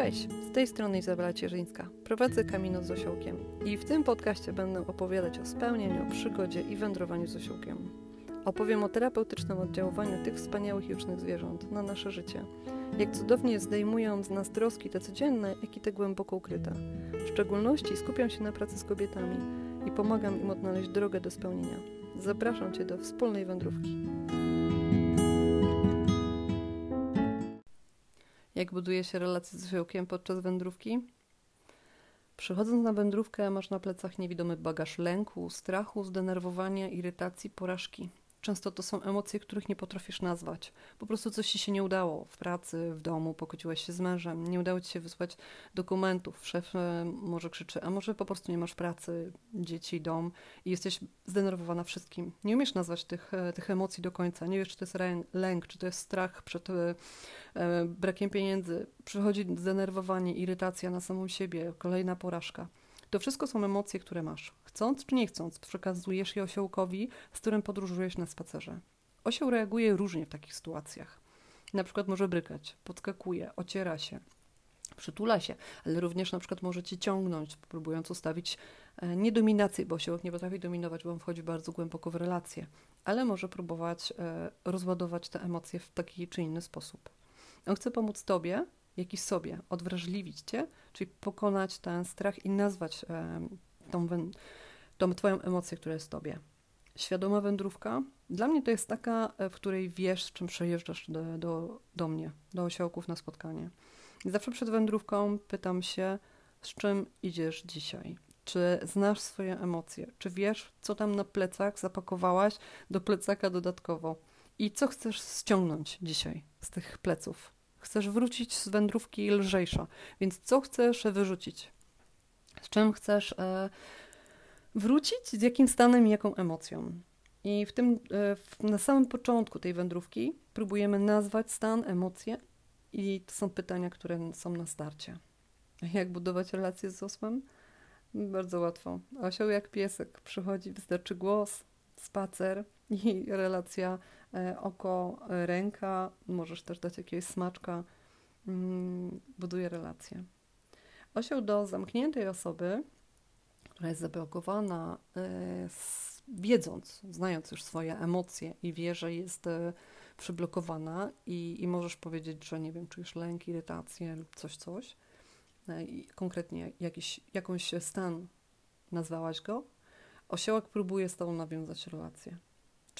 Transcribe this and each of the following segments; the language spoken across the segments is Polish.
Cześć, z tej strony Izabela Cierzyńska. Prowadzę Kamino z Osiołkiem i w tym podcaście będę opowiadać o spełnieniu, przygodzie i wędrowaniu z osiołkiem. Opowiem o terapeutycznym oddziaływaniu tych wspaniałych jucznych zwierząt na nasze życie. Jak cudownie zdejmują z nas troski te codzienne, jak i te głęboko ukryte. W szczególności skupiam się na pracy z kobietami i pomagam im odnaleźć drogę do spełnienia. Zapraszam Cię do wspólnej wędrówki. Jak buduje się relacje z osiołkiem podczas wędrówki? Przychodząc na wędrówkę, masz na plecach niewidomy bagaż lęku, strachu, zdenerwowania, irytacji, porażki. Często to są emocje, których nie potrafisz nazwać. Po prostu coś ci się nie udało w pracy, w domu, pokłóciłeś się z mężem, nie udało ci się wysłać dokumentów, szef e, może krzyczy, a może po prostu nie masz pracy, dzieci, dom i jesteś zdenerwowana wszystkim. Nie umiesz nazwać tych, e, tych emocji do końca. Nie wiesz, czy to jest lęk, czy to jest strach przed e, brakiem pieniędzy. Przychodzi zdenerwowanie, irytacja na samą siebie, kolejna porażka. To wszystko są emocje, które masz. Chcąc czy nie chcąc, przekazujesz je osiołkowi, z którym podróżujesz na spacerze. Osioł reaguje różnie w takich sytuacjach. Na przykład może brykać, podskakuje, ociera się, przytula się, ale również na przykład może cię ciągnąć, próbując ustawić e, nie dominację, bo osiołek nie potrafi dominować, bo on wchodzi bardzo głęboko w relacje, ale może próbować e, rozładować te emocje w taki czy inny sposób. On chce pomóc tobie, jak i sobie, odwrażliwić cię, czyli pokonać ten strach i nazwać tą, tą twoją emocję, która jest w tobie. Świadoma wędrówka dla mnie to jest taka, e, w której wiesz, z czym przejeżdżasz do, do, do mnie, do osiołków na spotkanie. I zawsze przed wędrówką pytam się, z czym idziesz dzisiaj. Czy znasz swoje emocje? Czy wiesz, co tam na plecach zapakowałaś do plecaka dodatkowo? I co chcesz ściągnąć dzisiaj z tych pleców? Chcesz wrócić z wędrówki lżejsza, więc co chcesz wyrzucić? Z czym chcesz e, wrócić, z jakim stanem i jaką emocją? I w tym, e, na samym początku tej wędrówki próbujemy nazwać stan, emocje i to są pytania, które są na starcie. Jak budować relacje z osłem? Bardzo łatwo. Osioł jak piesek. Przychodzi, wystarczy głos, spacer i relacja oko, e, ręka, możesz też dać jakiegoś smaczka, mm, buduje relacje. Osioł do zamkniętej osoby, która jest zablokowana, e, wiedząc, znając już swoje emocje i wie, że jest przyblokowana i, i możesz powiedzieć, że nie wiem, czujesz lęk, irytację lub coś, coś, i konkretnie jakiś, jakąś stan nazwałaś go, osiołek próbuje z tobą nawiązać relację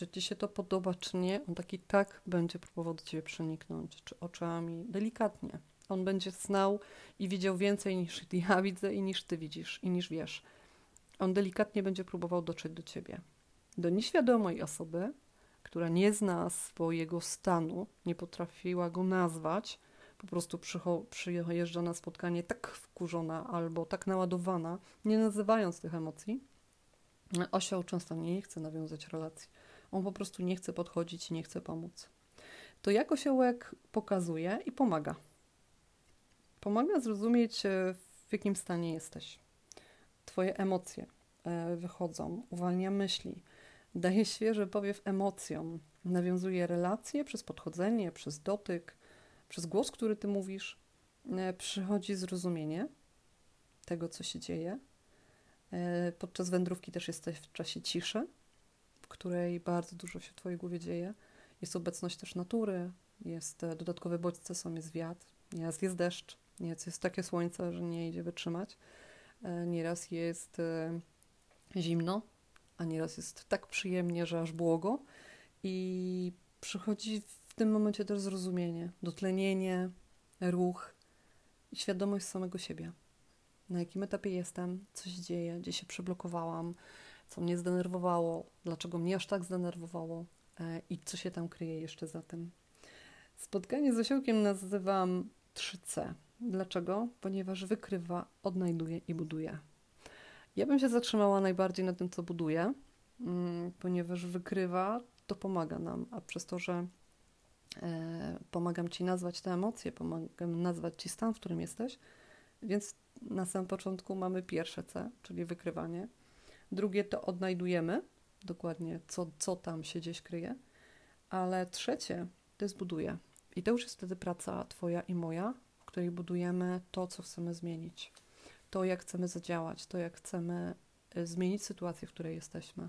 czy ci się to podoba, czy nie, on taki tak będzie próbował do ciebie przeniknąć, czy oczami, delikatnie. On będzie znał i widział więcej niż ja widzę i niż ty widzisz i niż wiesz. On delikatnie będzie próbował dotrzeć do ciebie. Do nieświadomej osoby, która nie zna swojego stanu, nie potrafiła go nazwać, po prostu przyjeżdża na spotkanie tak wkurzona albo tak naładowana, nie nazywając tych emocji, osioł często nie chce nawiązać relacji on po prostu nie chce podchodzić, nie chce pomóc. To jak osiołek pokazuje i pomaga. Pomaga zrozumieć, e, w jakim stanie jesteś. Twoje emocje e, wychodzą, uwalnia myśli, daje świeży powiew emocjom, nawiązuje relacje przez podchodzenie, przez dotyk, przez głos, który ty mówisz. E, przychodzi zrozumienie tego, co się dzieje. Podczas wędrówki też jesteś w czasie ciszy, której bardzo dużo się w Twojej głowie dzieje. Jest obecność też natury, jest e, dodatkowe bodźce, są jest wiatr, nieraz jest deszcz, nieraz jest takie słońce, że nie idzie wytrzymać, e, nieraz jest e, zimno, a nieraz jest tak przyjemnie, że aż błogo i przychodzi w tym momencie też zrozumienie, dotlenienie, ruch i świadomość samego siebie. Na jakim etapie jestem, co się dzieje, gdzie się przyblokowałam, co mnie zdenerwowało, dlaczego mnie aż tak zdenerwowało e, i co się tam kryje jeszcze za tym. Spotkanie z osiołkiem nazywam 3C. Dlaczego? Ponieważ wykrywa, odnajduje i buduje. Ja bym się zatrzymała najbardziej na tym, co buduje, mm, ponieważ wykrywa, to pomaga nam, a przez to, że e, pomagam Ci nazwać te emocje, pomagam nazwać Ci stan, w którym jesteś, więc na samym początku mamy pierwsze C, czyli wykrywanie, Drugie to odnajdujemy, dokładnie co, co tam się gdzieś kryje. Ale trzecie to jest buduje. I to już jest wtedy praca Twoja i moja, w której budujemy to, co chcemy zmienić, to, jak chcemy zadziałać, to, jak chcemy y, zmienić sytuację, w której jesteśmy,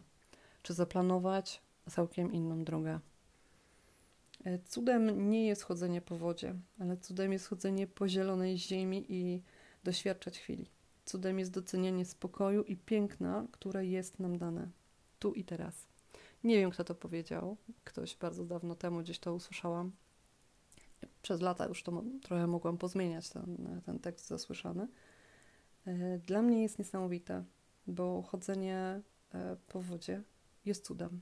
czy zaplanować całkiem inną drogę. Y, cudem nie jest chodzenie po wodzie, ale cudem jest chodzenie po zielonej ziemi i doświadczać chwili. Cudem jest docenianie spokoju i piękna, które jest nam dane tu i teraz. Nie wiem, kto to powiedział. Ktoś bardzo dawno temu gdzieś to usłyszałam. Przez lata już to trochę mogłam pozmieniać, ten, ten tekst zasłyszany. E, dla mnie jest niesamowite, bo chodzenie e, po wodzie jest cudem,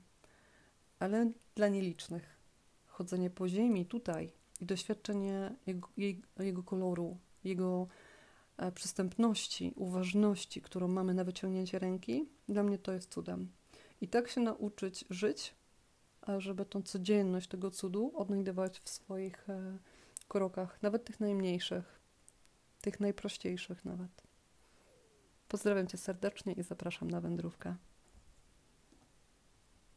ale dla nielicznych. Chodzenie po ziemi tutaj i doświadczenie jego, jego koloru, jego przystępności, uważności, którą mamy na wyciągnięcie ręki, dla mnie to jest cudem. I tak się nauczyć żyć, żeby tą codzienność tego cudu odnajdywać w swoich e, krokach, nawet tych najmniejszych, tych najprościejszych nawet. Pozdrawiam Cię serdecznie i zapraszam na wędrówkę.